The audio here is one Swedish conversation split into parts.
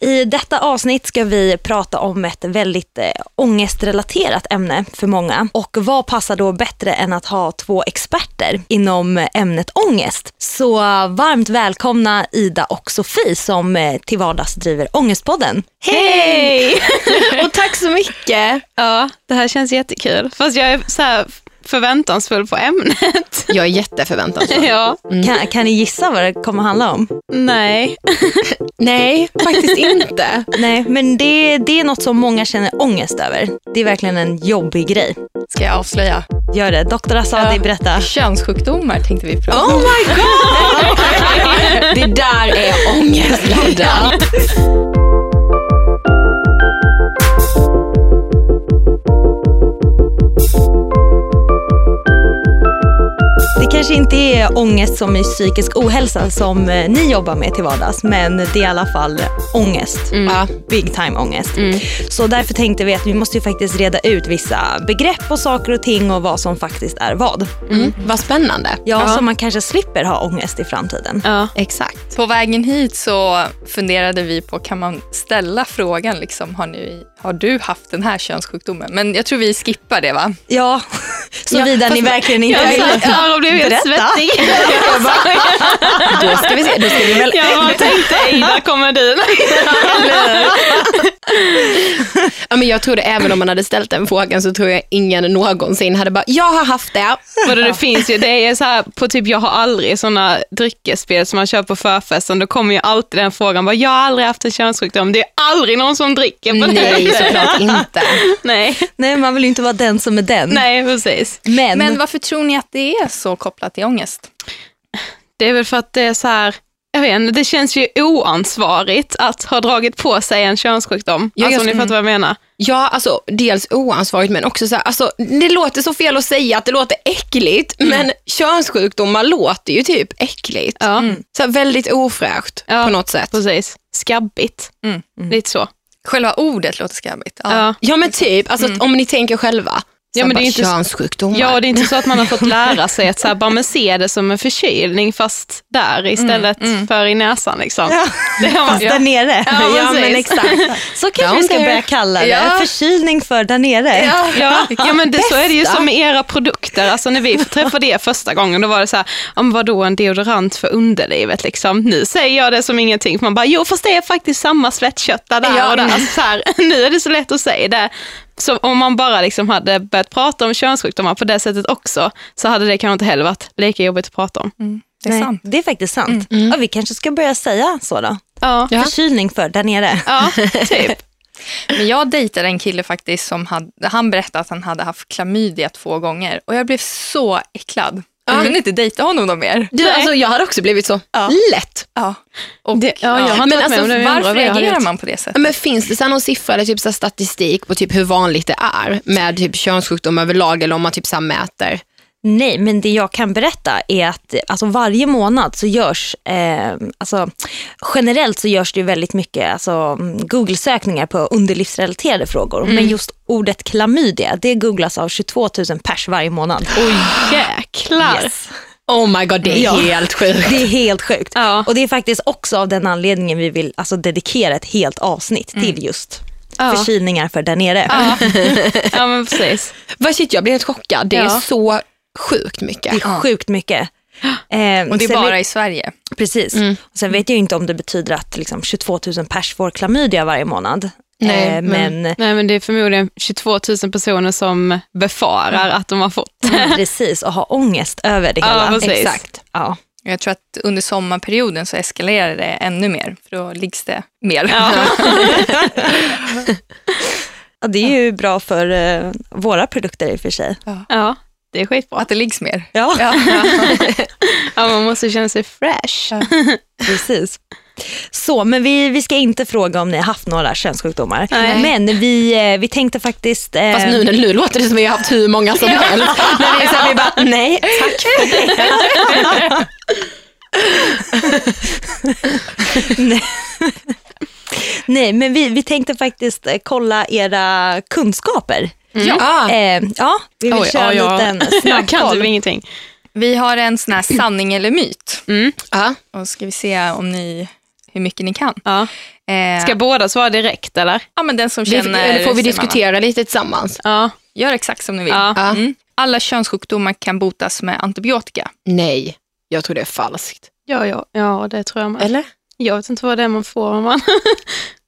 I detta avsnitt ska vi prata om ett väldigt eh, ångestrelaterat ämne för många. Och vad passar då bättre än att ha två experter inom ämnet ångest? Så varmt välkomna Ida och Sofie som eh, till vardags driver Ångestpodden. Hej! och tack så mycket. Ja, det här känns jättekul. Fast jag är så här förväntansfull på ämnet. Jag är jätteförväntansfull. ja. Mm. Kan, kan ni gissa vad det kommer handla om? Nej. Nej, faktiskt inte. Nej, men det, det är något som många känner ångest över. Det är verkligen en jobbig grej. Ska jag avslöja? Gör det. Doktor Asadi, ja. berätta. Könssjukdomar tänkte vi prata om. Oh my god! det där är ångestladdat. Kanske inte är ångest som i psykisk ohälsa som eh, ni jobbar med till vardags, men det är i alla fall ångest. Mm. Big time ångest. Mm. Så därför tänkte vi att vi måste ju faktiskt reda ut vissa begrepp och saker och ting och vad som faktiskt är vad. Mm. Vad spännande. Ja, ja, så man kanske slipper ha ångest i framtiden. Ja, exakt. På vägen hit så funderade vi på, kan man ställa frågan, liksom, har, ni, har du haft den här könssjukdomen? Men jag tror vi skippar det va? Ja, såvida ja, ni verkligen inte vill blev helt svettig. då ska vi se, då ska vi väl... Jag bara tänkte, Ida kommer du. ja, men jag tror det, även om man hade ställt den frågan så tror jag ingen någonsin hade bara, jag har haft det. Vadå, det finns ju, det är så här, på typ, jag har aldrig sådana dryckesspel som man kör på förfesten, då kommer ju alltid den frågan, bara, jag har aldrig haft en könssjukdom, det är aldrig någon som dricker på det. Nej, såklart inte. Nej. Nej, man vill ju inte vara den som är den. Nej, precis. Men, Men varför tror ni att det är så kopplat till ångest? Det är väl för att det är så här, jag vet inte, det känns ju oansvarigt att ha dragit på sig en könssjukdom. Ja, alltså om ni fattar vad jag menar. Ja, alltså dels oansvarigt men också så här, alltså, det låter så fel att säga att det låter äckligt, mm. men könssjukdomar låter ju typ äckligt. Ja. Mm. Så här, väldigt ofräscht ja, på något sätt. Precis, skabbigt. Mm. mm. Lite så. Själva ordet låter skabbigt. Ja, ja. ja men typ, alltså, mm. om ni tänker själva. Ja, men det är inte, könssjukdomar. Ja, det är inte så att man har fått lära sig att så här, bara, men se det som en förkylning fast där istället mm, mm. för i näsan. Liksom. Ja. Det har fast där nere. Ja, ja men exakt. Så kanske vi ska börja kalla det, ja. förkylning för där nere. Ja, ja. ja men det, så är det ju som med era produkter. Alltså, när vi träffade er första gången, då var det så här, om vadå en deodorant för underlivet? Liksom. Nu säger jag det som ingenting, man bara, jo fast det är faktiskt samma svettköttar där och där. Alltså, så här, nu är det så lätt att säga det. Så om man bara liksom hade börjat prata om könssjukdomar på det sättet också, så hade det kanske inte heller varit lika jobbigt att prata om. Mm, det, är Nej, sant. det är faktiskt sant. Mm. Ja, vi kanske ska börja säga så då. Ja. Förkylning för där nere. Ja, typ. Men jag dejtade en kille faktiskt som hade, han berättade att han hade haft klamydia två gånger och jag blev så äcklad. Jag kunde inte dejta honom någon mer. Du, alltså, jag hade också blivit så. Ja. Lätt. Ja. Och, det, ja, jag har men alltså, varför reagerar man på det sättet? Men finns det så någon siffra eller typ så statistik på typ hur vanligt det är med typ könssjukdom överlag eller om man typ så mäter? Nej, men det jag kan berätta är att alltså, varje månad så görs, eh, alltså, generellt så görs det väldigt mycket alltså, Google-sökningar på underlivsrelaterade frågor. Mm. Men just ordet klamydia, det googlas av 22 000 pers varje månad. Oj, jäklar. Yes. Oh my god, det är ja. helt sjukt. Det är helt sjukt. Ja. Och det är faktiskt också av den anledningen vi vill alltså, dedikera ett helt avsnitt mm. till just ja. förkylningar för där nere. Ja, ja men precis. Vad shit, jag blir helt chockad. Det är så sjukt mycket. Det är sjukt mycket. Eh, och det är bara vet, i Sverige. Precis. Mm. Och sen vet jag inte om det betyder att liksom, 22 000 pers får klamydia varje månad. Nej, eh, men, nej, men det är förmodligen 22 000 personer som befarar att de har fått. Mm, precis, och har ångest över det hela. Ja, precis. Exakt. Ja. Jag tror att under sommarperioden så eskalerar det ännu mer, för då liggs det mer. Ja. ja, det är ju bra för uh, våra produkter i och för sig. Ja. Det är skitbra. Att det liggs mer. Ja. Ja, ja man måste känna sig fresh. Ja. Precis. Så, men vi, vi ska inte fråga om ni har haft några könssjukdomar. Nej. Men vi, eh, vi tänkte faktiskt... Eh... Fast nu, nu låter det som att vi har haft hur många som helst. När vi, så vi bara, nej tack för det. nej. nej, men vi, vi tänkte faktiskt eh, kolla era kunskaper. Ja. Eh, ja, vi vill Oj, köra en ja, liten snabbkoll. Jag kan typ ingenting. Vi har en sån här sanning eller myt. Mm. Ja. Och ska vi se om ni, hur mycket ni kan. Ja. Eh, Ska båda svara direkt eller? ja, men den som Det, känner... eller får vi diskutera lite tillsammans? Ja. Gör exakt som ni vill. Ja. Ja. Mm. Alla könssjukdomar kan botas med antibiotika. Nej, jag tror det är falskt. Ja, ja, ja, det tror jag med. Eller? Jag vet inte vad det är man får om man...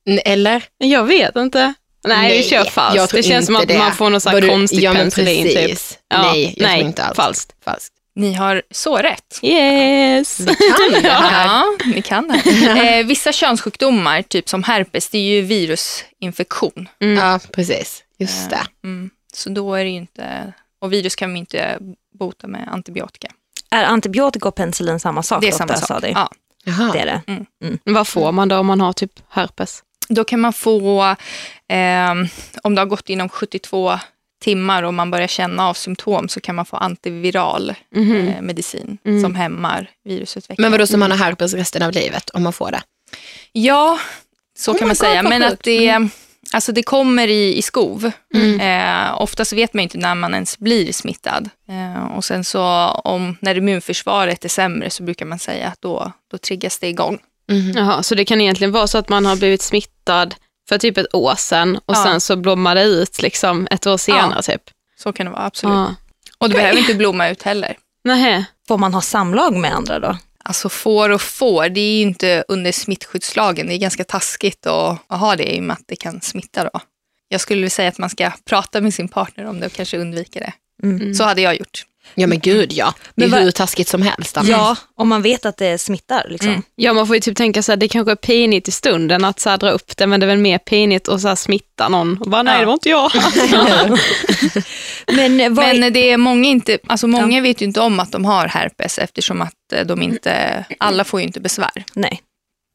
N- Eller? Jag vet inte. Nej, vi kör falskt. Det känns som att det. man får någon sån här konstig ja, penicillin typ. Ja, Nej, jag nej, tror inte alls. falskt. Falskt. Ni har så rätt. Yes! Kan det här? Ja, ni kan det. Eh, vissa könssjukdomar, typ som herpes, det är ju virusinfektion. Ja, precis. Just det. Mm. Så då är det ju inte... Och virus kan vi inte bota med antibiotika. Är antibiotika och penicillin samma sak? Det är samma sak. Asadi? Ja. Jaha. Det är det. Vad får man då om man har typ herpes? Då kan man få, ehm, om det har gått inom 72 timmar och man börjar känna av symptom så kan man få antiviral eh, medicin som hämmar virusutveckling. Men vadå, så man har herpes resten av livet om man får det? Ja, så Oh kan man God, säga. Men att det, alltså det kommer i, i skov. Eh, oftast vet man inte när man ens blir smittad. Eh, och sen så om, när immunförsvaret är sämre så brukar man säga att då, då triggas det igång. Jaha, så det kan egentligen vara så att man har blivit smittad för typ ett år sedan och Ja. sen så blommar det ut liksom ett år senare typ. Så kan det vara, absolut. Ja. Och det behöver inte blomma ut heller. Nähä. Får man ha samlag med andra då? Alltså får och får, det är ju inte under smittskyddslagen. Det är ganska taskigt att, att ha det i och med att det kan smitta då. Jag skulle vilja säga att man ska prata med sin partner om det och kanske undvika det. Mm. Så hade jag gjort. Ja men gud ja. Det är Men hur taskigt som helst. Anna. Ja, om man vet att det smittar. Liksom. Mm. Ja, man får ju typ tänka så här, det kanske är pinigt i stunden att så här, dra upp det, men det är väl mer pinigt att så här, smitta någon och bara, nej Ja. det var inte jag. Men, vad, Men det är många, inte, alltså många vet ju inte om att de har herpes eftersom att eh, de inte, alla får ju inte besvär. Nej.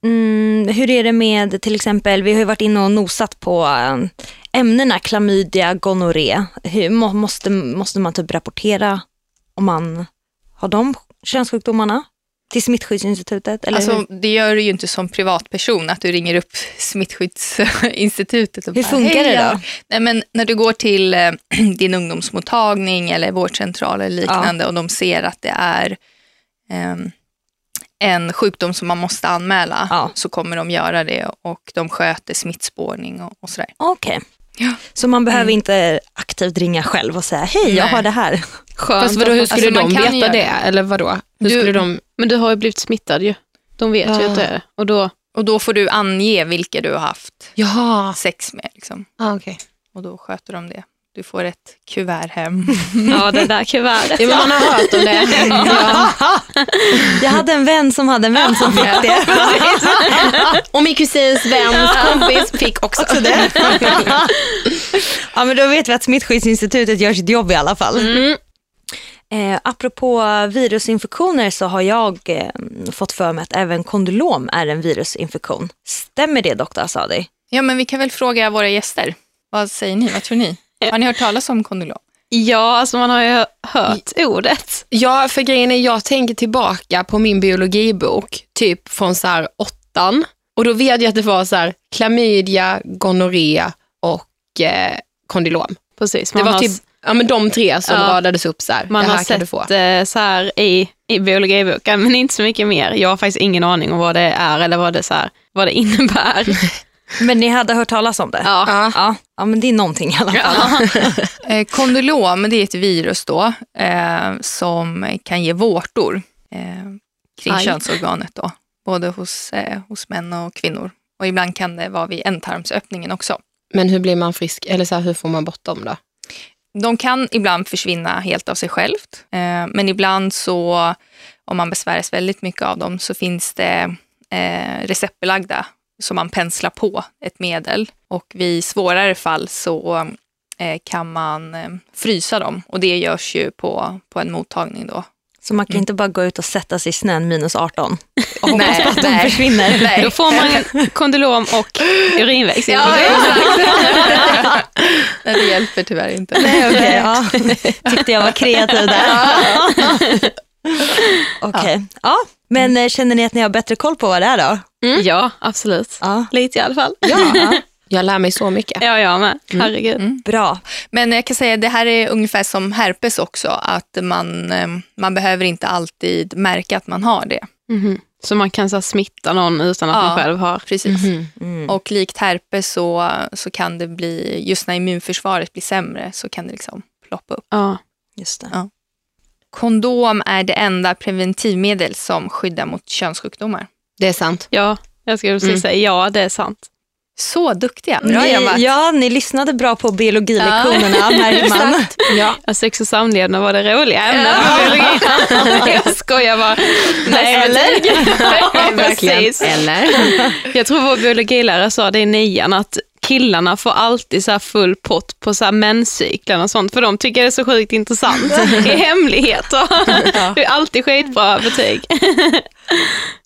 Mm, hur är det med till exempel, vi har ju varit inne och nosat på eh, ämnena klamydia, gonorré. Hur, måste, måste man typ rapportera om man har de könssjukdomarna till Smittskyddsinstitutet? Eller Alltså, hur? det gör du ju inte som privatperson, att du ringer upp Smittskyddsinstitutet. Och hur bara, funkar "Hej, det då? Nej, men när du går till eh, din ungdomsmottagning eller vårdcentral eller liknande och de ser att det är ehm, en sjukdom som man måste anmäla Ja. så kommer de göra det och de sköter smittspårning och, och sådär. Okej. Ja. Så man behöver inte aktivt ringa själv och säga hej, jag Nej. har det här. Skönt. Fast vadå, hur skulle Alltså, de veta göra det? Eller vadå? Hur Du- skulle de... Men du har ju blivit smittad ju. De vet ju Ah. att det är och då, Och då får du ange vilka du har haft Jaha, sex med. Liksom. ah, okej. Och då sköter de det. Du får ett kuvert hem. ja det där kuvertet. Ja, men man har hört om det. Ja. Jag hade en vän som hade en vän som fick det. Och min kusins väns kompis fick också, det. Ja, men då vet vi att Smittskyddsinstitutet gör sitt jobb i alla fall. Mm. Eh, apropå virusinfektioner så har jag eh, fått för mig att även kondylom är en virusinfektion. Stämmer det doktor Asadi? Ja, men vi kan väl fråga våra gäster. Vad säger ni? Vad tror ni? Har ni hört talas om kondylom? Ja, alltså man har ju hört ordet. Ja, för grejen är jag tänker tillbaka på min biologibok, typ från så här åttan. Och då vet jag att det var så här klamydia, gonorré och eh, kondylom. Precis, Det var har, typ ja, men de tre som Ja. radades upp så här. man det här har sett eh, så här i, i biologiboken, men inte så mycket mer. Jag har faktiskt ingen aning om vad det är eller vad det, så här, vad det innebär. Men ni hade hört talas om det? Ja. Ja. Ja, ja men det är någonting i alla fall. Eh, kondylom det är ett virus då, eh, som kan ge vårtor eh, kring Aj. könsorganet. Då, både hos, eh, hos män och kvinnor. Och ibland kan det vara vid ändtarmsöppningen också. Men hur blir man frisk? Eller så här, hur får man bort dem då? De kan ibland försvinna helt av sig självt. Eh, men ibland så, om man besväras väldigt mycket av dem, så finns det eh, receptbelagda som man penslar på ett medel. Och vid svårare fall så eh, kan man eh, frysa dem. Och det görs ju på, på en mottagning då. Så man kan inte bara gå ut och sätta sig i snön minus 18 och hoppas Nej, på att de nej. försvinner. Då får man kondylom och urinvägsinfektion. Nej, det hjälper tyvärr inte. Nej, okej, ja. Tyckte jag var kreativ där. Okej, ja. Men eh, känner ni att ni har bättre koll på vad det är då? Ja, absolut. Ja. Lite i alla fall. ja. Jag lär mig så mycket. Ja, jag med. Herregud. Bra. Men jag kan säga att det här är ungefär som herpes också, att man, eh, man behöver inte alltid märka att man har det. Mhm. Så man kan så här, smitta någon utan att Ja. man själv har. Precis. Mm. Och likt herpes så, så kan det bli, just när immunförsvaret blir sämre, så kan det liksom ploppa upp. Ja. Just det. Ja. Kondom är det enda preventivmedel som skyddar mot könssjukdomar. Det är sant. ja, jag skulle precis Mm. säga ja, det är sant. Så duktiga. Bra Ni, jobbat. ja, ni lyssnade bra på biologilektionerna märker man. Ja. Ja, sex och samlevnad var det roliga ämnet på biologin. Jag skojar bara. Nej, men- Verkligen. Precis. Eller? Jag tror vår biologilärare sa det i nian att killarna får alltid så full pott på så här menscykeln och sånt för de tycker det är så sjukt intressant i hemlighet. Och det är alltid skitbra betyg.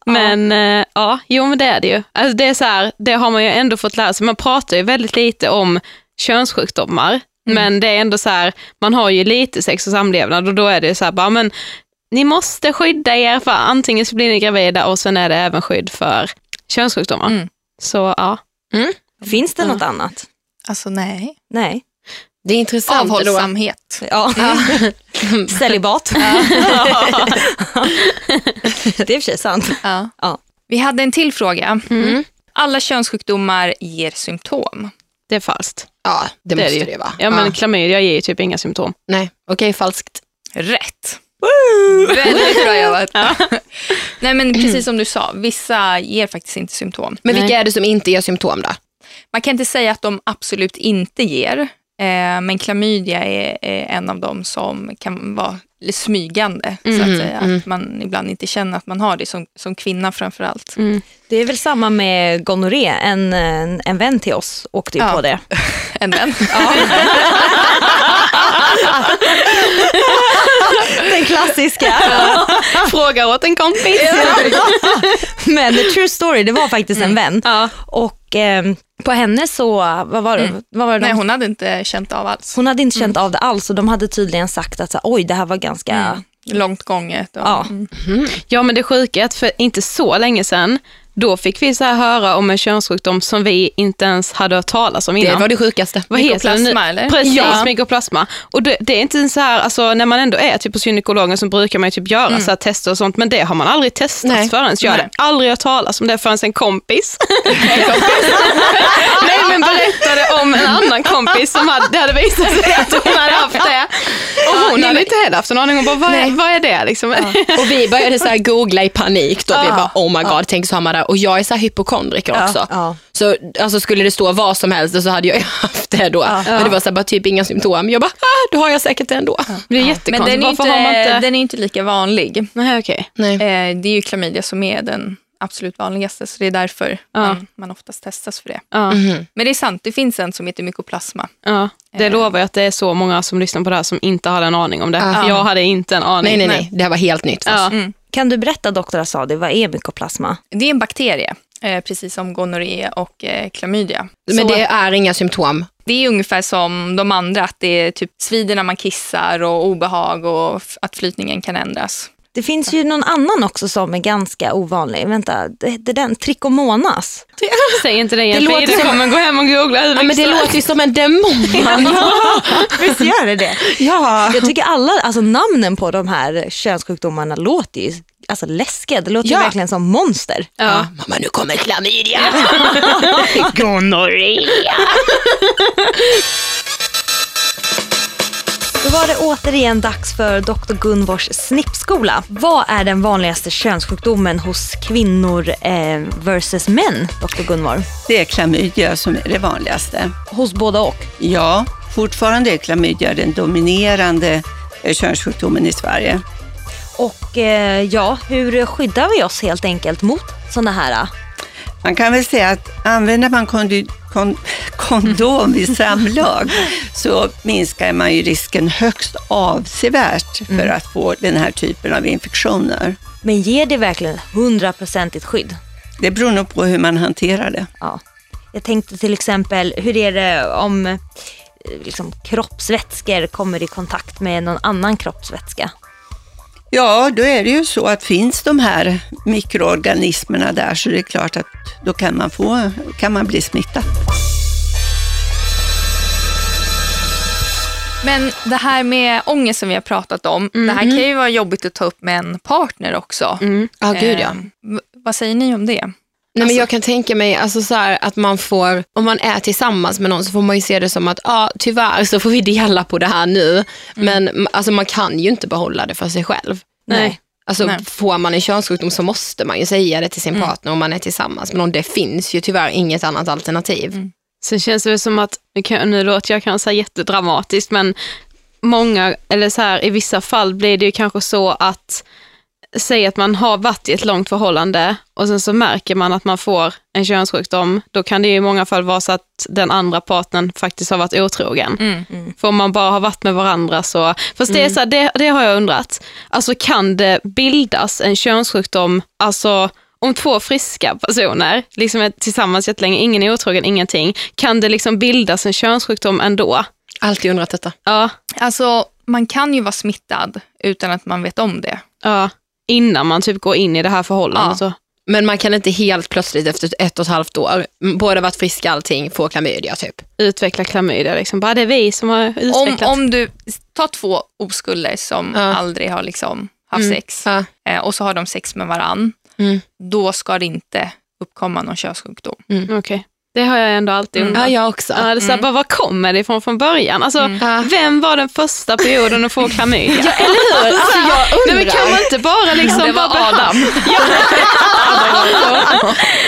Men eh, ja, jo men det är det ju. Alltså, det, är så här, det har man ju ändå fått lära sig. Man pratar ju väldigt lite om könssjukdomar, men det är ändå så här, man har ju lite sex och samlevnad och då är det så här, bara, men ni måste skydda er för antingen så blir ni gravida och sen är det även skydd för könssjukdomar. Mm. Så ja. Finns det något annat? Alltså nej. Nej. Det är intressant. Avhållsamhet. Ja. Celibat. det är i och för sig sant. Ja. Ja. Vi hade en till fråga. Mm. Alla könssjukdomar ger symptom. Det är falskt. Ja, det, Det måste det det, ju. vara. Ja men klamydia ger ju typ inga symptom. Nej, okej, falskt. Rätt. Väldigt bra jobbat. Nej, men precis som du sa, vissa ger faktiskt inte symptom. Men vilka Nej. är det som inte ger symptom då? Man kan inte säga att de absolut inte ger, eh, men klamydia är, är en av dem som kan vara smygande. så att, säga. att man ibland inte känner att man har det, som, som kvinna framför allt. Det är väl samma med gonorré. En, en, en vän till oss åkte ju Ja. på det. En vän. Den klassiska. Fråga åt en kompis. Men the true story, det var faktiskt en vän. Ja. Och eh, på henne så, vad var det? Vad var det Nej, de- hon hade inte känt av alls. hon hade inte känt av det alls och de hade tydligen sagt att så, oj det här var ganska, Långt gånget. Och, ja. mm. Ja, men det sjuka är att för inte så länge sedan, då fick vi så här höra om en könssjukdom som vi inte ens hade hört talas om Det innan. var det sjukaste. Vad heter den nu? Mykoplasma, eller? Precis, Ja. mykoplasma. Och det, det är inte så här, alltså, när man ändå är typ hos gynekologen så brukar man ju typ göra så här tester och sånt, men det har man aldrig testat Nej. förrän. Jag hade aldrig hört talas om det förrän en kompis. Nej, men berättade om en annan kompis som hade, det hade visat sig att hon hade haft det. Och hon hade inte heller haft en aning. Hon bara, vad är, vad är det liksom? Och vi började så här googla i panik. Då. Vi bara, oh my god, tänk så har man det. Och jag är så här hypokondriker också. ja. Så alltså, skulle det stå vad som helst så hade jag haft det då. Men det var så här, bara typ inga symptom. Jag bara, ah, då har jag säkert det ändå. Det är Men jättekonstigt. den är, inte, har man inte... den är inte lika vanlig. Nej, okej. Nej. Eh, det är ju klamydia som är den absolut vanligaste, så det är därför man, man oftast testas för det. Ja. Men det är sant, det finns en som heter mykoplasma. Ja, det lovar jag att det är så många som lyssnar på det här som inte hade en aning om det. Ja. Jag hade inte en aning. Nej, nej, nej. Det här var helt nytt för oss. Ja. Kan du berätta doktor Asadi, vad är mykoplasma? Det är en bakterie, eh, precis som gonorré och eh, klamydia. Men Så det är inga symptom. det är ungefär som de andra, att det är typ svider när man kissar och obehag och att flytningen kan ändras. Det finns ju någon annan också som är ganska ovanlig. Vänta, det, det är den, trichomonas. Säg inte det igen, Det för låter Ida som- kommer gå hem och googla Ja, men det låter ju som en demon. Visst gör det det? ja. Jag tycker alla, alltså namnen på de här könssjukdomarna låter ju alltså läskiga. Det låter Ja. ju verkligen som monster. Ja. Mamma, nu kommer klamydia. Då var det återigen dags för Dr. Gunvors snippskola. Vad är den vanligaste könssjukdomen hos kvinnor eh, versus män, Dr. Gunvor? Det är klamydia som är det vanligaste. Hos båda och. Ja, fortfarande är klamydia den dominerande eh, könssjukdomen i Sverige. Och eh, ja, hur skyddar vi oss helt enkelt mot sådana här? Man kan väl säga att använder man kondi, kon, kondom vid samlag så minskar man ju risken högst avsevärt för att få den här typen av infektioner. Men ger det verkligen hundraprocentigt skydd? Det beror nog på hur man hanterar det. Ja. Jag tänkte till exempel, hur är det om eh, liksom, kroppsvätskor kommer i kontakt med någon annan kroppsvätska? Ja, då är det ju så att finns de här mikroorganismerna där så det är klart att då kan man, få, kan man bli smittad. Men det här med ångest som vi har pratat om, det här kan ju vara jobbigt att ta upp med en partner också. Ja, gud ja. Eh, vad säger ni om det? Nej, men jag kan tänka mig alltså, så här, att man får, om man är tillsammans med någon så får man ju se det som att ja, tyvärr så får vi dela på det här nu. Men m- alltså, man kan ju inte behålla det för sig själv. Nej. Alltså, Nej. Får man en könssjukdom så måste man ju säga det till sin partner om man är tillsammans med någon. Det finns ju tyvärr inget annat alternativ. Sen känns det som att, nu, kan, nu låter jag kanske jättedramatiskt, men många, eller så här, i vissa fall blir det ju kanske så att, säg att man har varit i ett långt förhållande och sen så märker man att man får en könssjukdom, då kan det ju i många fall vara så att den andra partnern faktiskt har varit otrogen. För om man bara har varit med varandra så, fast det, är så här, det, det har jag undrat, alltså kan det bildas en könssjukdom, alltså om två friska personer liksom är tillsammans jättelänge, ingen är otrogen, ingenting, kan det liksom bildas en könssjukdom ändå? Alltid undrat detta. Ja, Alltså, man kan ju vara smittad utan att man vet om det. ja. Innan man typ går in i det här förhållandet. Ja. Men man kan inte helt plötsligt efter ett och ett halvt år, båda varit friska allting, få klamydia typ. Utveckla klamydia, liksom. bara det är vi som har Om, utvecklat. om du tar två oskulder som Ja. aldrig har liksom haft Mm. sex Ja. eh, och så har de sex med varann, Mm. då ska det inte uppkomma någon könssjukdom. Okej, det har jag ändå alltid Mm. undrat. Ja, jag också. Ja, det är så här, bara, var kommer det ifrån från början? Alltså, Ja. Vem var den första perioden att få klamydia? Eller hur? Alltså, jag Nej, men kan man inte bara liksom Det var bara Adam.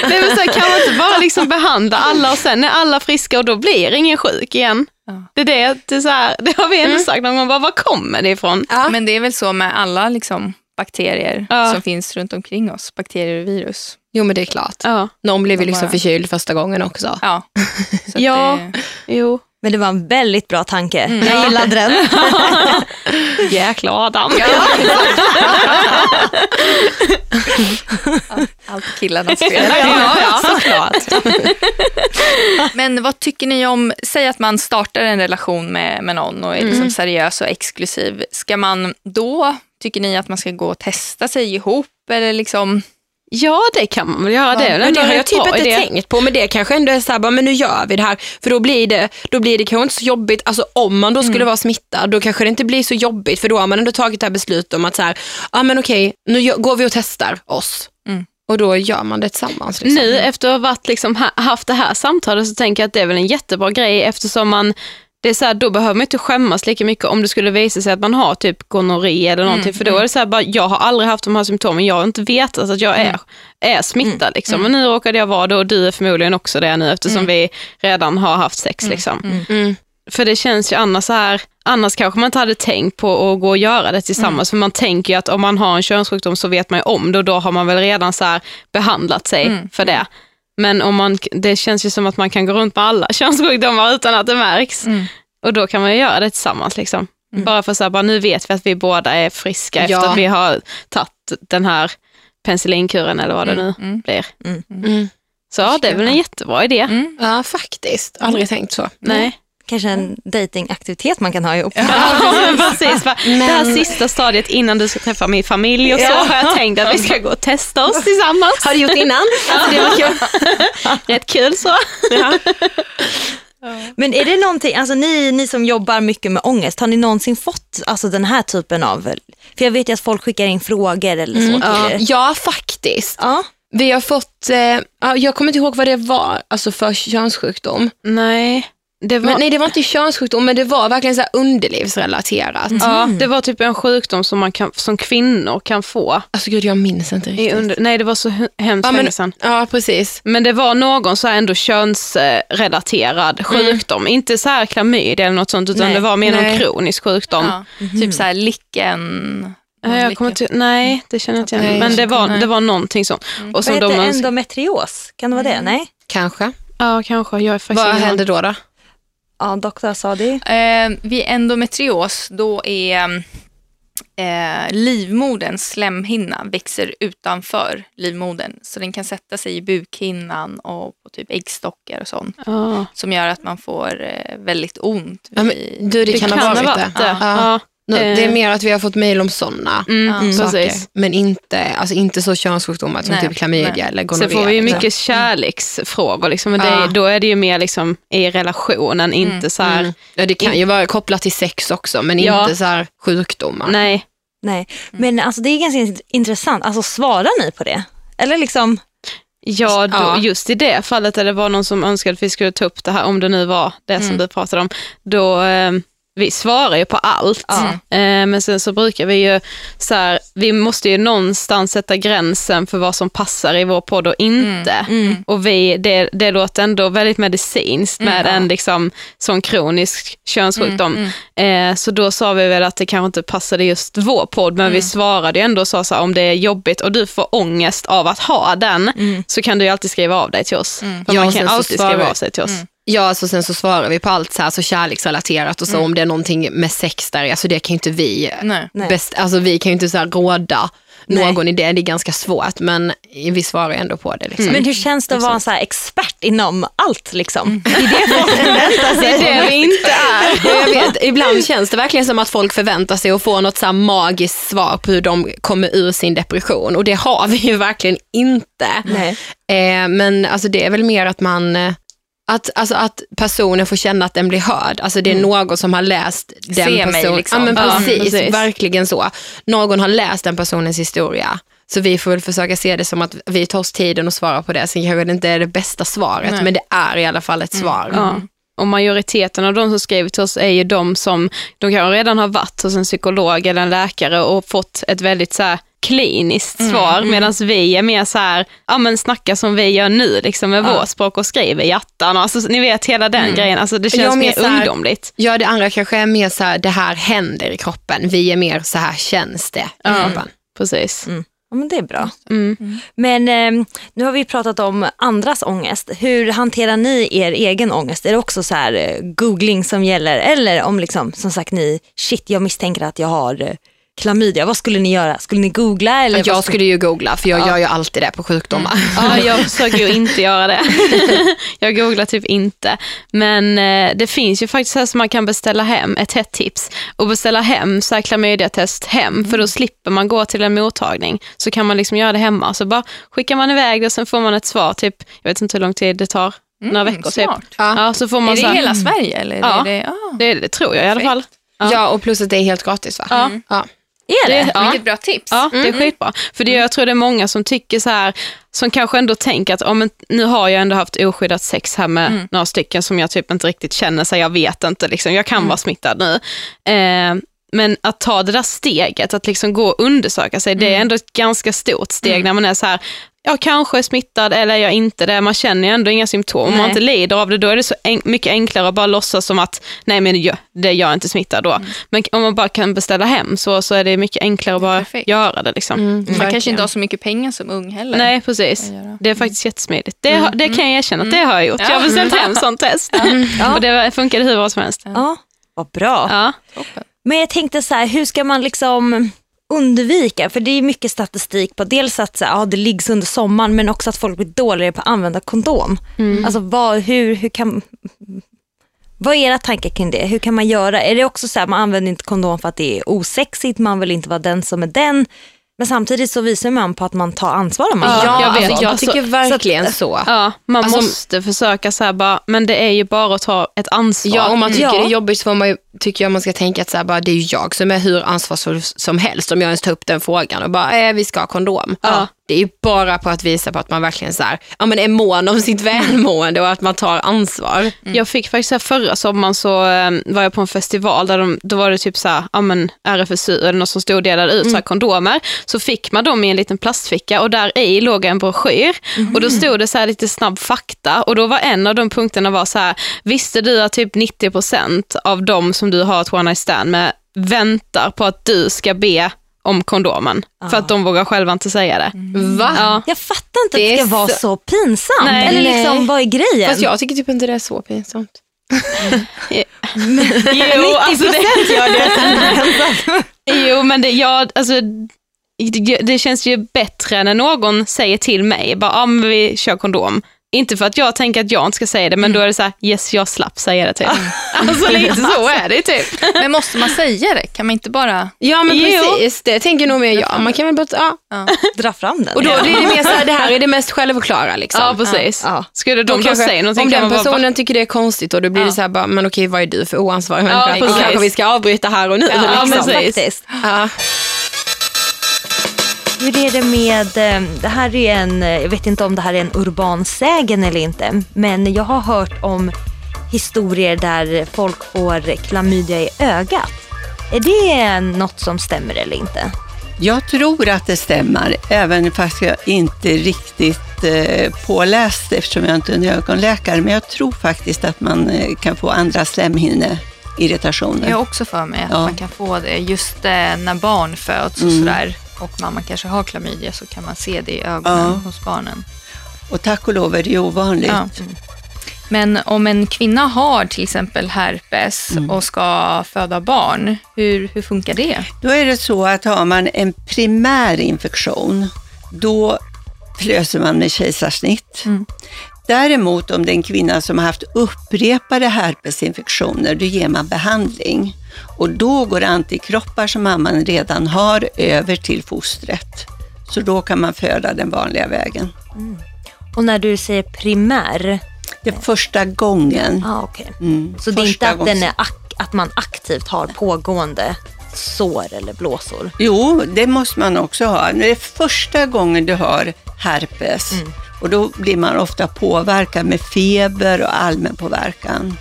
Nej, men så här, kan man inte bara liksom behandla alla och sen är alla friska och då blir ingen sjuk igen? Ja. Det, är det, det, är så här, det har vi ändå sagt någon gång, bara, var kommer det ifrån? Ja. Men det är väl så med alla liksom, bakterier Ja. som finns runt omkring oss, bakterier och virus. Jo men det är klart. Ja, Någon blev ju De liksom bara- förkyld första gången också. Ja. Ja. det, jo. Men det var en väldigt bra tanke. Mm. Jag gillade den. Jäkla Adam. allt killarnas fel. ja, ja, såklart. Men vad tycker ni om, säg att man startar en relation med, med någon och är Mm. liksom seriös och exklusiv. Ska man då, tycker ni att man ska gå och testa sig ihop eller liksom? Ja, det kan man väl göra. Det Men ändå det har jag typ inte idé. tänkt på, men det kanske ändå är så här, bara, men nu gör vi det här. För då blir det, då blir det kanske inte så jobbigt, alltså om man då skulle vara smittad, då kanske det inte blir så jobbigt, för då har man ändå tagit det här beslutet om att så ja men okej, nu går vi och testar oss. Mm. Och då gör man det tillsammans. Liksom. Nu efter att ha varit, liksom, ha- haft det här samtalet så tänker jag att det är väl en jättebra grej eftersom man det är så här, då behöver man inte skämmas lika mycket om det skulle visa sig att man har typ gonorré eller någonting. för då är det så här, bara, jag har aldrig haft de här symptomen, jag har inte vetat att jag är, är smittad. Liksom. Men nu råkade jag vara det och du är förmodligen också det nu eftersom vi redan har haft sex. Liksom. Mm. För det känns ju annars så här, annars kanske man inte hade tänkt på att gå och göra det tillsammans. För man tänker ju att om man har en könssjukdom så vet man ju om det och då har man väl redan så behandlat sig för det. Men om man, det känns ju som att man kan gå runt med alla könssjukdomar utan att det märks. Och då kan man ju göra det tillsammans. Liksom. Bara för bara nu vet vi att vi båda är friska Ja. efter att vi har tagit den här penicillinkuren eller vad det nu blir. Mm. Så ja, det är väl en jättebra idé. Ja, faktiskt. Aldrig tänkt så. Nej. Kanske en datingaktivitet man kan ha ihop. Ja, men precis. Va? Det här sista stadiet innan du ska träffa min familj och så har jag tänkt att vi ska gå och testa oss tillsammans. Har du gjort innan? Alltså, det var kul. Rätt kul så. Men är det någonting, alltså ni, ni som jobbar mycket med ångest, har ni någonsin fått alltså, den här typen av, för jag vet ju att folk skickar in frågor eller så Ja, till er. ja, faktiskt. Ja. Vi har fått, eh, ja, jag kommer inte ihåg vad det var alltså för könssjukdom. Nej, det var, Men, nej, det var inte könssjukdom, men det var verkligen så här underlivsrelaterat. ja, det var typ en sjukdom som, man kan, som kvinnor kan få. Alltså gud, jag minns inte riktigt. under, nej, det var så he- hemskt ja, länge men, sedan. ja, precis. Men det var någon så här ändå könsrelaterad sjukdom. Inte så här klamydia eller något sånt, utan Nej, det var mer någon nej. kronisk sjukdom. Ja. Typ så här licken. Nej, jag kommer inte, nej, det känner jag inte igen. Men det var, det var någonting sånt. Och Vad heter de endometrios? Kan det vara det? Nej? Kanske. Ja, kanske. Jag är faktiskt Vad hände då? då? Ja, doktor Sadi. Eh, vid endometrios då är eh, livmoderns slemhinna växer utanför livmodern. Så den kan sätta sig i bukhinnan och på typ äggstockar och sånt. Ja. Som gör att man får eh, väldigt ont. Ja, men, vid- du, det, kan, ha varit det. det. Ja. Ja. Det är mer att vi har fått mejl om sådana mm, saker. precis. Men inte, alltså inte så könssjukdomar som Nej, typ klamydia eller Sen gonorré. får vi ju mycket liksom. kärleksfrågor, liksom, men det, Ja. då är det ju mer liksom i relationen, inte så här, Mm. Ja, det kan ju vara kopplat till sex också, men Ja. inte så här sjukdomar. nej. Nej, men alltså det är ganska int- intressant. Alltså svarar ni på det? Eller liksom, Ja, då, Ja. just i det fallet där det var någon som önskade att vi skulle ta upp det här, om det nu var det som du pratade om, då eh, vi svarar ju på allt. Ja. Eh, men sen så brukar vi ju så här, vi måste ju någonstans sätta gränsen för vad som passar i vår podd och inte. mm. Och vi, det, det låter ändå väldigt medicinskt med en liksom, sån kronisk könssjukdom. Eh, så då sa vi väl att det kanske inte passade just vår podd, men vi svarade ju ändå och sa så här, om det är jobbigt och du får ångest av att ha den, så kan du ju alltid skriva av dig till oss. För Ja, man kan alltid skriva av sig till oss. Ja, alltså sen så svarar vi på allt så, här, så kärleksrelaterat och så om det är någonting med sex där, alltså det kan ju inte vi, Nej. Bäst, alltså vi kan ju inte så här råda någon i det, det är ganska svårt, men vi svarar ändå på det. Liksom. men hur känns det att vara en så här expert inom allt liksom? Det är det folk förväntar sig. Det är vi inte är. Ja, jag vet, ibland känns det verkligen som att folk förväntar sig att få något så här magiskt svar på hur de kommer ur sin depression och det har vi ju verkligen inte. Nej. Eh, men alltså det är väl mer att man eh, att, alltså att personen får känna att den blir hörd. Alltså det är någon som har läst den Se mig, personen. liksom. Ja, men Ja, precis, precis. verkligen så. Någon har läst den personens historia. Så vi får väl försöka se det som att vi tar oss tiden och svarar på det. Sen kanske det inte är det bästa svaret, Nej. men det är i alla fall ett svar. Ja. Och majoriteten av de som skriver till oss är ju de som, de kanske redan har varit hos en psykolog eller en läkare och fått ett väldigt så här kliniskt Mm, svar, medan vi är mer så här, ja men snacka som vi gör nu, liksom med vårt språk och skriver hjärtan. Alltså, ni vet hela den grejen, alltså, det Mm. Ja, känns mer här- ungdomligt. Ja, det andra kanske är mer så här, det här händer i kroppen. Vi är mer så här känns det i kroppen. Precis. Ja, men det är bra. Mm. Men eh, nu har vi pratat om andras ångest. Hur hanterar ni er egen ångest? Är det också så här eh, googling som gäller? Eller om liksom, som sagt ni, shit jag misstänker att jag har eh, klamydia. Vad skulle ni göra? Skulle ni googla? Eller vad Jag skulle ju googla, för jag gör ju alltid det på sjukdomar. Ja, jag försöker ju inte göra det. jag googlar typ inte. Men eh, det finns ju faktiskt så här som man kan beställa hem, ett hett tips, och beställa hem så här klamydiatest hem, för då slipper man gå till en mottagning. Så kan man liksom göra det hemma. Så bara skickar man iväg det och sen får man ett svar, typ, jag vet inte hur lång tid det tar, några veckor typ. Ja, så får man Är det så här, hela Sverige? Eller Ja. är det, ah, det, det tror jag i alla fall. Ja. och plus att det är helt gratis va? Ja. Är det? Ja. Vilket bra tips. Ja, det är skitbra. För det, jag tror det är många som tycker så här, som kanske ändå tänker att, men nu har jag ändå haft oskyddat sex här med några stycken som jag typ inte riktigt känner, så jag vet inte, liksom, jag kan vara smittad nu. Eh, men att ta det där steget, att liksom gå och undersöka sig, det är ändå ett ganska stort steg när man är så här, jag kanske är smittad eller jag är inte det. Man känner ju ändå inga symptom. Om man Nej. inte lider av det, då är det så en- mycket enklare att bara låtsas som att, nej men jag, det, jag är inte smittad då. Men om man bara kan beställa hem så, så är det mycket enklare att bara Perfekt. göra det. Liksom. Man kanske inte har så mycket pengar som ung heller. Nej, precis. Det är faktiskt jättesmidigt. Det, har- det kan jag erkänna att det har jag gjort. Jag har beställt hem sånt test. Och det funkade hur bra som helst. Ja, vad bra. Ja. Men jag tänkte så här, hur ska man liksom undvika? För det är mycket statistik på dels att så ja, det liggs under sommaren men också att folk blir dåligare på att använda kondom. Alltså vad, hur, hur kan... Vad är era tankar kring det? Hur kan man göra? Är det också så här, man använder inte kondom för att det är osexigt, man vill inte vara den som är den. Men samtidigt så visar man på att man tar ansvar om man Ja, jag det. vet. Alltså, jag Alltså, tycker verkligen så. Ja, man Alltså- måste försöka så här bara, men det är ju bara att ta ett ansvar. Ja, om man tycker Ja. det är jobbigt så får man ju, tycker jag man ska tänka att så här, bara, det är ju jag som är hur ansvarsfull som helst om jag ens tar upp den frågan och bara, eh, vi ska ha kondom. Ja. Det är bara på att visa på att man verkligen så här, ja, men är mån om sitt välmående och att man tar ansvar. Jag fick faktiskt här, förra sommaren så eh, var jag på en festival där de, då var det typ så här, ja men RFSU eller något som stod och delade ut så här kondomer. Så fick man dem i en liten plastficka och där i låg en broschyr och då stod det så här lite snabb fakta och då var en av de punkterna var så här, visste du att typ 90% av de som du har ett one night stand med väntar på att du ska be om kondomen för att de vågar själva inte säga det. Va? Ja. Jag fattar inte Det att det ska vara så- så pinsamt. Nej. Eller Nej. liksom, vad är grejen? Fast jag tycker typ inte det är så pinsamt. Jo, alltså det, gör det. Jo, men det, jag, alltså, det, det känns ju bättre när någon säger till mig, bara, ah, men vi kör kondom. Inte för att jag tänker att jag inte ska säga det, men då är det så här, yes jag slapp säga det typ. Alltså lite så är det typ. Men måste man säga det? Kan man inte bara... Ja men Jo. precis, det tänker nog mer jag. Man kan väl bara, ja. Dra fram den. Och då blir det mer så här, det här är det mest självklara liksom. Ja, precis. Ja. Skulle de då kanske, säga någonting om den man bara, personen tycker det är konstigt och då blir det så här bara, men okej vad är du för oansvarig Ja, människa? Och precis. kanske vi ska avbryta här och nu. Ja, liksom. precis. ja. Hur är det med, eh, det här är en, eh, jag vet inte om det här är en urban sägen eller inte, men jag har hört om historier där folk får klamydia i ögat. Är det något som stämmer eller inte? Jag tror att det stämmer, även fast jag inte är riktigt eh, påläst eftersom jag inte är en ögonläkare. Men jag tror faktiskt att man eh, kan få andra slemhinneirritationer. Jag har också för mig att Ja. man kan få det just eh, när barn föds och sådär och mamma kanske har klamydia så kan man se det i ögonen Ja. hos barnen. Och tack och lov är det ovanligt. Ja. Men om en kvinna har till exempel herpes och ska föda barn, hur, hur funkar det? Då är det så att har man en primär infektion, då löser man med kejsarsnitt. Däremot om det är en kvinna som har haft upprepade herpesinfektioner, då ger man behandling. Och då går antikroppar som mamman redan har över till fostret. Så då kan man föda den vanliga vägen. Och när du säger primär, Det är första gången. ah, okay. Mm, så det är inte första att, den är att man aktivt har pågående sår eller blåsor? Jo, det måste man också ha. Det är första gången du har herpes och då blir man ofta påverkad med feber och allmän påverkan.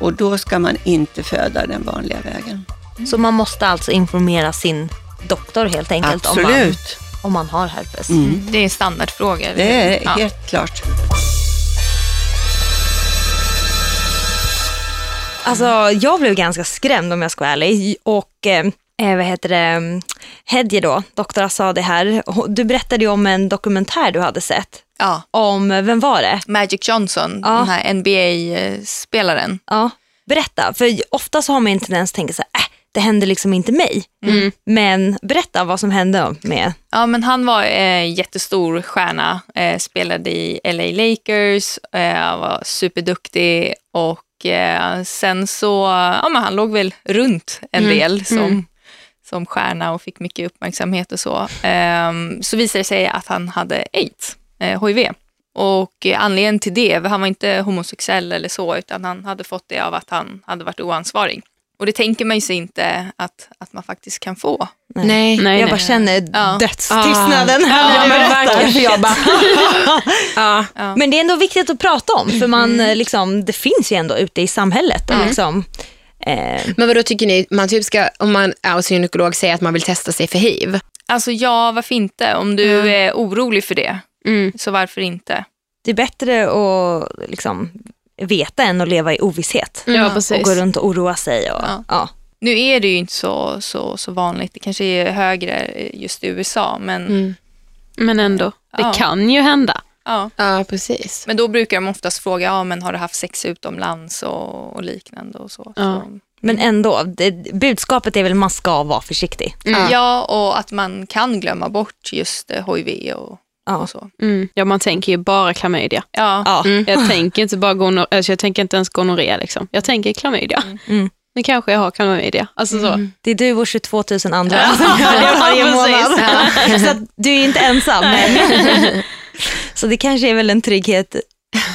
Och då ska man inte föda den vanliga vägen. Så man måste alltså informera sin doktor helt enkelt om man, Absolut, om man har herpes. Det är en standardfråga. eller det är Ja. helt klart. Alltså, jag blev ganska skrämd om jag ska vara ärlig. Och eh, eh, vad heter det, Hedje då, doktor Asadi här, du berättade ju om en dokumentär du hade sett. Ja. Om, vem var det? Magic Johnson, Ja. den här NBA-spelaren. Ja, berätta. För ofta så har man en tendens att tänka så här, äh, det händer liksom inte mig. Men berätta vad som hände med, Ja, men han var eh, jättestor stjärna, eh, spelade i LA Lakers, eh, var superduktig och eh, sen så, ja men han låg väl runt en del som, som stjärna och fick mycket uppmärksamhet och så. Ehm, så visade det sig att han hade aids, eh, HIV. Och eh, anledningen till det, han var inte homosexuell eller så, utan han hade fått det av att han hade varit oansvarig. Och det tänker man ju sig inte att, att man faktiskt kan få. Nej. Nej, jag nej. bara känner Ja. dödstystnaden. här Ja, men berättar. verkligen. För jag bara, ja. Men det är ändå viktigt att prata om för man, eh, liksom, det finns ju ändå ute i samhället. Och liksom, eh, Men vad då tycker ni, man typ ska, om man är hos gynekolog säger att man vill testa sig för hiv? Alltså ja, varför inte? Om du är orolig för det, Mm. så varför inte? det är bättre att liksom, veta än att leva i ovisshet. Ja, Och gå runt och oroa sig. Och, Ja. ja. Nu är det ju inte så, så, så vanligt, det kanske är högre just i USA, men, Mm. Men ändå, det Ja. kan ju hända. ja. Ja, precis. men då brukar de oftast fråga, ja, men har du haft sex utomlands och, och liknande och så. Ja. så. Men ändå, det, budskapet är väl att man ska vara försiktig. Ja, och att man kan glömma bort just eh, HIV och, Ja. så. Mm. Ja, man tänker ju bara klamydia. Ja, Ja. Jag tänker inte bara gonor, alltså jag tänker inte ens gonorré liksom. Jag tänker klamydia. Mm. Nu kanske jag har klamydia. Alltså så. Det är du och 22 000 andra som gör det varje månad. Så att du är inte ensam. Så det kanske är väl en trygghet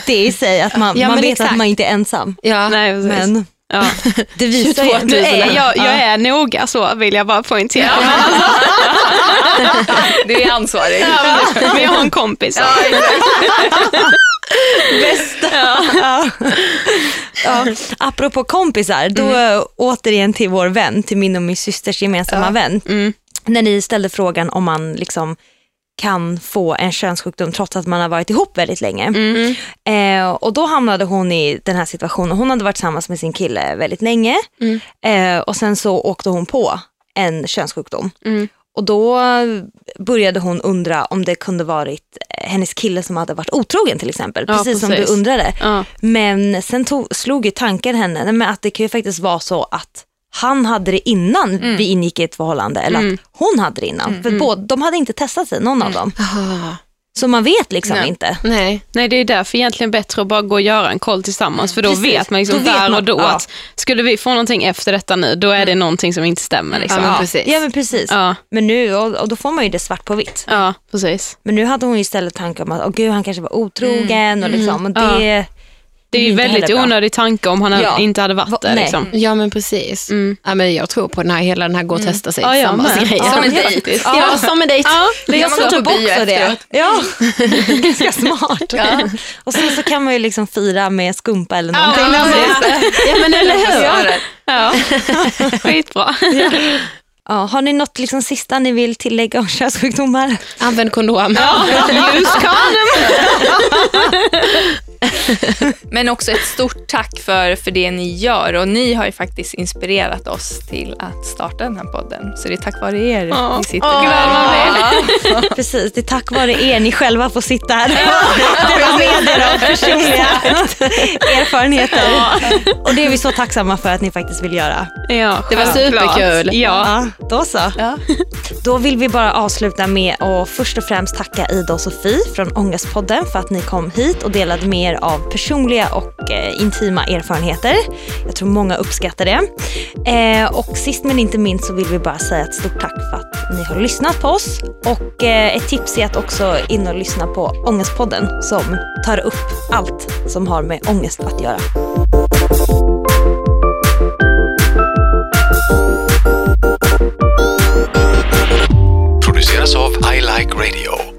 det i sig, att man, Ja, man vet exakt. att man inte är ensam. Ja. Nej, precis. Men Ja. det visar 22 000. ju... Nu är jag, jag är noga så vill jag bara poängtera. Alltså, du är ansvarig. men jag har en kompis. Ja. Ja. Apropå kompisar, då återigen till vår vän, till min och min systers gemensamma vän. Mm. När ni ställde frågan om man liksom kan få en könssjukdom trots att man har varit ihop väldigt länge. Eh, och då hamnade hon i den här situationen. Hon hade varit tillsammans med sin kille väldigt länge eh, och sen så åkte hon på en könssjukdom. Mm. Och då började hon undra om det kunde varit eh, hennes kille som hade varit otrogen till exempel. Ja, precis, som du precis. undrade. Ja. Men sen tog, slog ju tanken henne att det kan ju faktiskt vara så att han hade det innan vi ingick i ett förhållande eller att hon hade det innan. För båda, de hade inte testat sig, någon av dem. Aha. Så man vet liksom Nej. inte. Nej. Nej, det är därför egentligen bättre att bara gå och göra en koll tillsammans, för då Precis. vet man liksom Då vet där man, och då ja. att skulle vi få någonting efter detta nu, då är det någonting som inte stämmer. Liksom. Ja, men Ja, precis. Ja men precis. Ja. Men nu, och, och då får man ju det svart på vitt. precis. Men nu hade hon ju istället tankar om att åh gud han kanske var otrogen och liksom. Och Ja. det, Det är ju väldigt onödig tanke om han Ja. inte hade varit Va- där. Liksom. Ja men precis. Ja, men jag tror på den här, hela den här gå och testa sig Ja, jag tillsammans med. grejen. Som en Ja, dejt. Ja, som en dejt. Ja, jag tror på också det. Ja, ganska smart. Och sen så kan man ju liksom fira med skumpa eller någonting. Ja men eller hur. Ja. Skitbra. Ja, har ni något liksom sista ni vill tillägga om könssjukdomar? Använd kondom. Ljuskanen. Men också ett stort tack för, för det ni gör. Och ni har ju faktiskt inspirerat oss till att starta den här podden. Så det är tack vare er vi sitter här. Precis, det är tack vare er ni själva får sitta här och dela med er av personliga erfarenheter. Och det är vi så tacksamma för att ni faktiskt vill göra. Ja, Det var superkul. Ja. Ja, då så. Då vill vi bara avsluta med att först och främst tacka Ida och Sofie från Ångestpodden för att ni kom hit och delade med er av personliga och eh, intima erfarenheter. Jag tror många uppskattar det. Eh, och sist men inte minst så vill vi bara säga ett stort tack för att ni har lyssnat på oss. Och eh, ett tips är att också in och lyssna på Ångestpodden som tar upp allt som har med ångest att göra. produceras av I Like Radio.